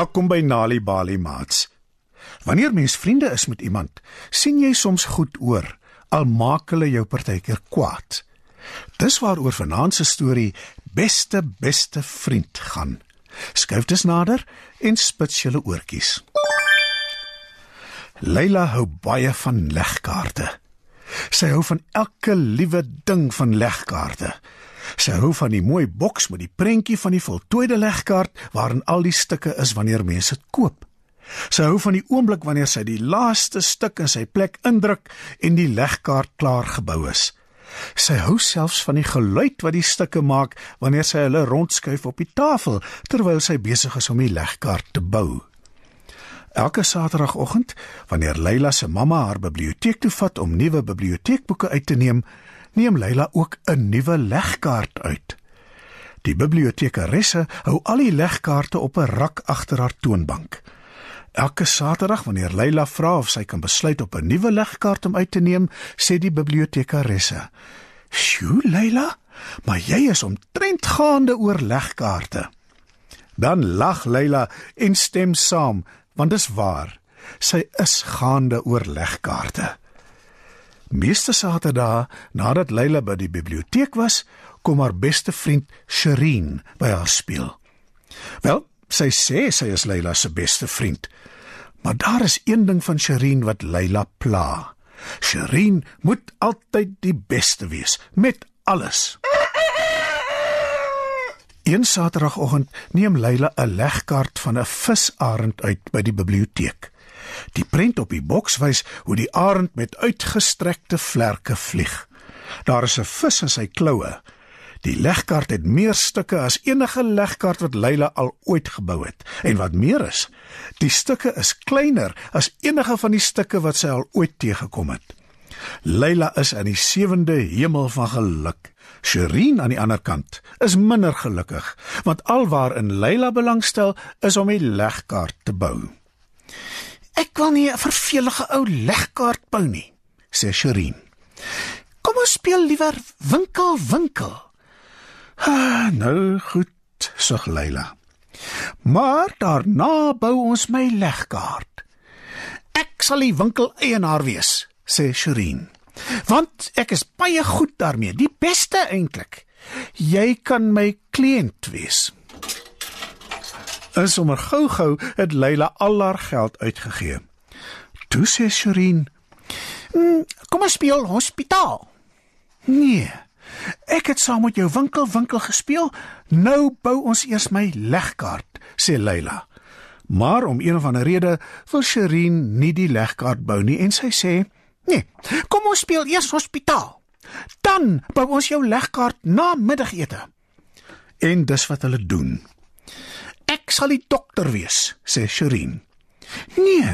Welkom by Nali Bali Mats. Wanneer mens vriende is met iemand, sien jy soms goed oor, al maak hulle jou partykeer kwaad. Dis waaroor vanaand se storie Beste beste vriend gaan. Skuif dus nader en spits julle oortjies. Leila hou baie van legkaarte. Sy hou van elke liewe ding van legkaarte. Sy hou van die mooi boks met die prentjie van die voltooide legkaart waarin al die stukke is wanneer mense dit koop. Sy hou van die oomblik wanneer sy die laaste stuk in sy plek indruk en die legkaart klaar gebou is. Sy hou selfs van die geluid wat die stukke maak wanneer sy hulle rondskuif op die tafel terwyl sy besig is om die legkaart te bou. Elke Saterdagoggend, wanneer Leila se mamma haar biblioteek toe vat om nuwe biblioteekboeke uit te neem, neem Leila ook 'n nuwe legkaart uit. Die bibliotekaresse hou al die legkaarte op 'n rak agter haar toonbank. Elke Saterdag wanneer Leila vra of sy kan besluit op 'n nuwe legkaart om uit te neem, sê die bibliotekaresse: "Sjoe, Leila, maar jy is omtrent gaande oor legkaarte." Dan lag Leila en stem saam, want dis waar. Sy is gaande oor legkaarte. Meeste Saterdae, nadat Leila by die biblioteek was, kom haar beste vriend Sherin by haar speel. Wel, sy sê sy is Leila se beste vriend. Maar daar is een ding van Sherin wat Leila pla. Sherin moet altyd die beste wees met alles. Een Saterdagoggend neem Leila 'n legkaart van 'n visarend uit by die biblioteek. Die prent op die boks wys hoe die arend met uitgestrekte vlerke vlieg. Daar is 'n vis in sy kloue. Die legkaart het meer stukke as enige legkaart wat Leila al ooit gebou het. En wat meer is, die stukke is kleiner as enige van die stukke wat sy al ooit teëgekom het. Leila is in die sewende hemel van geluk. Sherin aan die ander kant is minder gelukkig, want alwaarin Leila belangstel is om die legkaart te bou. Ek wil nie 'n vervelige ou legkaart bou nie, sê Sherin. Kom ons speel liewer winkel winkel. Ah, nou goed, sug Leila. Maar daarna bou ons my legkaart. Ek sal die winkel eienaar wees, sê Sherin. Want ek is baie goed daarmee, die beste eintlik. Jy kan my kliënt wees. En sommer gou-gou het Leila al haar geld uitgegee. Toe sê Sherin: mm, "Kom ons speel hospitaal." "Nee. Ek het saam met jou winkel winkel gespeel. Nou bou ons eers my legkaart," sê Leila. Maar om een of ander rede wil Sherin nie die legkaart bou nie en sy sê: "Nee, kom ons speel eers hospitaal. Dan bou ons jou legkaart na middagete." En dis wat hulle doen. Sal die dokter wees, sê Sherin. Nee,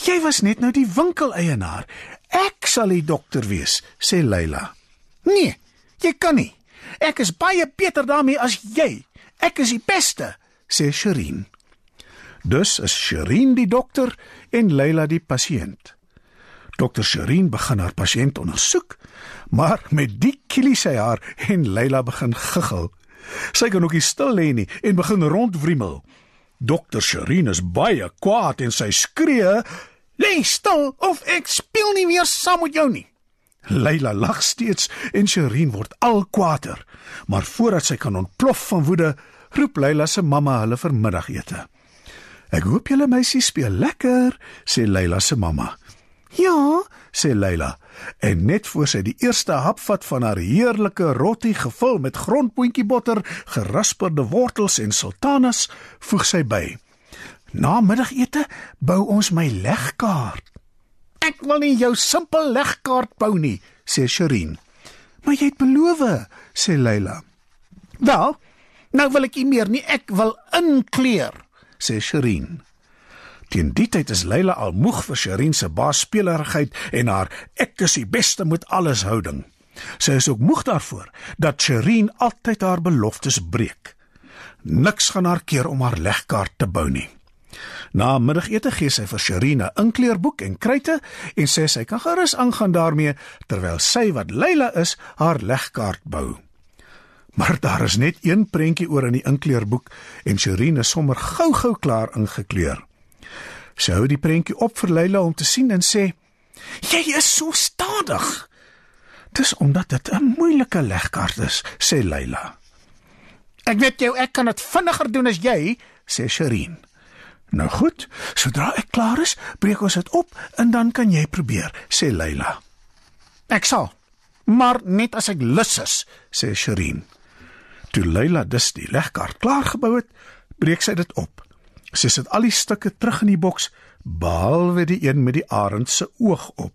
jy was net nou die winkeleienaar. Ek sal die dokter wees, sê Leila. Nee, jy kan nie. Ek is baie beter daarmee as jy. Ek is die beste, sê Sherin. Dus is Sherin die dokter en Leila die pasiënt. Dokter Sherin begin haar pasiënt ondersoek, maar met die kielie sy haar en Leila begin giggel. Sy kan ook nie stil lê nie en begin rondwrimmel. Dokter Sherin is baie kwaad en sy skree: "Lê stil of ek speel nie weer saam met jou nie." Leila lag steeds en Sherin word al kwaader, maar voordat sy kan ontplof van woede, roep Leila se mamma hulle vir middagete. "Ek hoop julle meisies speel lekker," sê Leila se mamma. "Ja," sê Leila en net voor sy die eerste hap vat van haar heerlike rotti gevul met grondboontjie botter, gerasperde wortels en sultanas, voeg sy by: "Na middagete bou ons my legkaart." "Ek wil nie jou simpel legkaart bou nie," sê Sherin. "Maar jy het beloof," sê Leila. "Wel, nou wil ek nie meer nie, ek wil inkleer," sê Sherin. Teen die tyd is Leila al moeg vir Sherin se baasspelerigheid en haar ek is die beste met alles houding. Sy is ook moeg daarvoor dat Sherin altyd haar beloftes breek. Niks gaan haar keer om haar legkaart te bou nie. Na middagete gee sy vir Sherin 'n inkleerboek en kruite en sê sy kan gerus aangaan daarmee terwyl sy wat Leila is haar legkaart bou. Maar daar is net een prentjie oor in die inkleurboek en Shireen is sommer gou-gou klaar ingekleur. Sy hou die prentjie op vir Leila om te sien en sê: "Jy is so stadig." "Dis omdat dit 'n moeilike legkaart is," sê Leila. "Ek weet jou, ek kan dit vinniger doen as jy," sê Shireen. "Nou goed, sodra ek klaar is, breek ons dit op en dan kan jy probeer," sê Leila. "Ek sal, maar net as ek lus is," sê Shireen. Toe Leila dus die legkaart klaar gebou het, breek sy dit op. Sy sit al die stukke terug in die boks behalwe die een met die arend se oog op.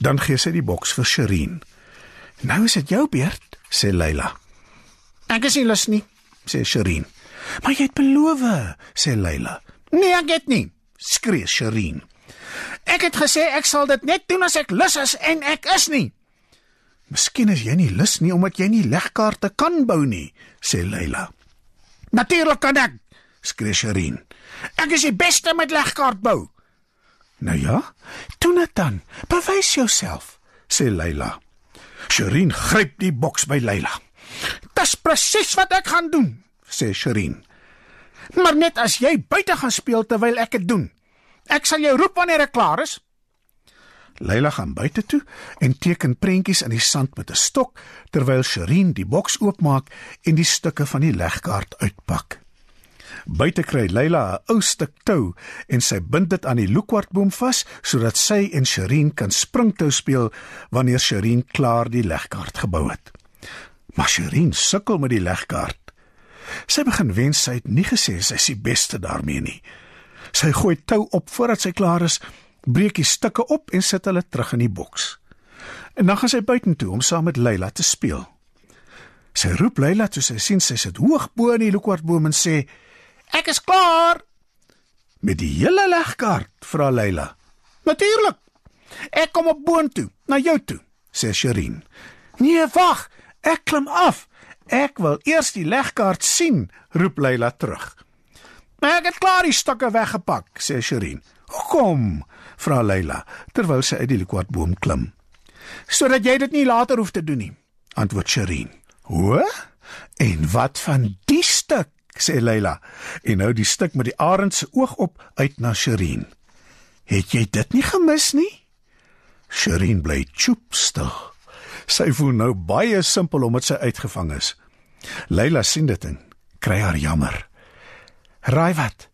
Dan gee sy die boks vir Sherin. "Nou is dit jou beurt," sê Leila. "Ek is nie lus nie," sê Sherin. "Maar jy het beloof," sê Leila. "Nee, ek het nie," skree Sherin. "Ek het gesê ek sal dit net doen as ek lus is en ek is nie." "Miskien is jy nie lus nie omdat jy nie legkaarte kan bou nie," sê Leila. "Natuurlik kan ek," skree Sherin. "Ek is die beste met legkaart bou." "Nou ja, doen dit dan. Bewys jouself," sê Leila. Sherin gryp die boks by Leila. "Dis presies wat ek gaan doen," sê Sherin. "Maar net as jy buite gaan speel terwyl ek dit doen. Ek sal jou roep wanneer ek klaar is." Leila gaan buite toe en teken prentjies in die sand met 'n stok terwyl Sherin die boks oopmaak en die stukke van die legkaart uitpak. Buite kry Leila 'n ou stuk tou en sy bind dit aan die loekwartboom vas sodat sy en Sherin kan springtou speel wanneer Sherin klaar die legkaart gebou het. Maar Sherin sukkel met die legkaart. Sy begin wens sy het nie gesê sy is die beste daarmee nie. Sy gooi tou op voordat sy klaar is breek die stukke op en sit hulle terug in die boks. En dan gaan sy buitentoe om saam met Leila te speel. Sy roep Leila toe sy sien sy sit hoog bo in die loekwartboom en sê: "Ek is klaar." "Met die hele legkaart?" vra Leila. "Natuurlik. Ek kom op boontoe, na jou toe," sê Sherin. "Nee, wag. Ek klim af. Ek wil eers die legkaart sien," roep Leila terug. "Ek het klaar die stukke weggepak," sê Sherin. "Hoekom?" vra Leila terwyl sy uit die likwadboom klim. "Sodat jy dit nie later hoef te doen nie," antwoord Sherin. "Hoe? En wat van die stuk?" Sê Leila en nou die stuk met die arend se oog op uit na Sherin. "Het jy dit nie gemis nie?" Sherin bly choop stil. Sy voel nou baie simpel omdat sy uitgevang is. Leila sien dit en kry haar jammer. "Raai wat?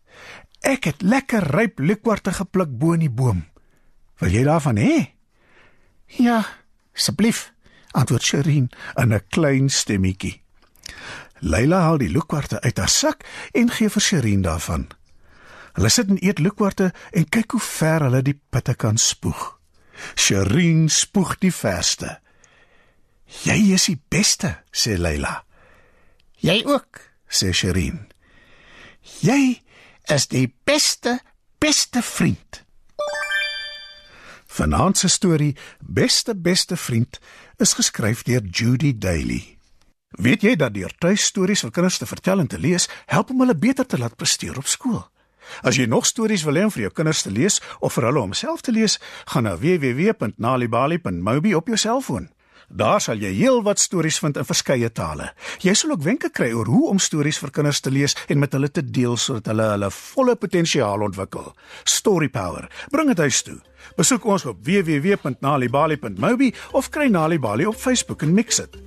Ek het lekker ryp lukwarte gepluk bo in die boom. Wil jy daarvan hê? Ja, asseblief, antwoord Sherin in 'n klein stemmetjie. Leila haal die lukwarte uit haar sak en gee vir Sherin daarvan. Hulle sit en eet lukwarte en kyk hoe ver hulle die pitte kan spoeg. Sherin spoeg die verste. "Jy is die beste," sê Leila. "Jy ook," sê Sherin. "Jy is die beste beste vriend. Vanaand se storie Beste beste vriend is geskryf deur Judy Daly. Weet jy dat deur tuistories vir kinders te vertel en te lees, help om hulle beter te laat presteer op skool? As jy nog stories wil hê om vir jou kinders te lees of vir hulle om self te lees, gaan na www.nalibali.mobi op jou selfoon. Daar sal jy heelwat stories vind in verskeie tale. Jy sal ook wenke kry oor hoe om stories vir kinders te lees en met hulle te deel sodat hulle hulle volle potensiaal ontwikkel. Story Power. Bring dit huis toe. Besoek ons op www.nalibali.mobi of kry Nalibali op Facebook en mix dit.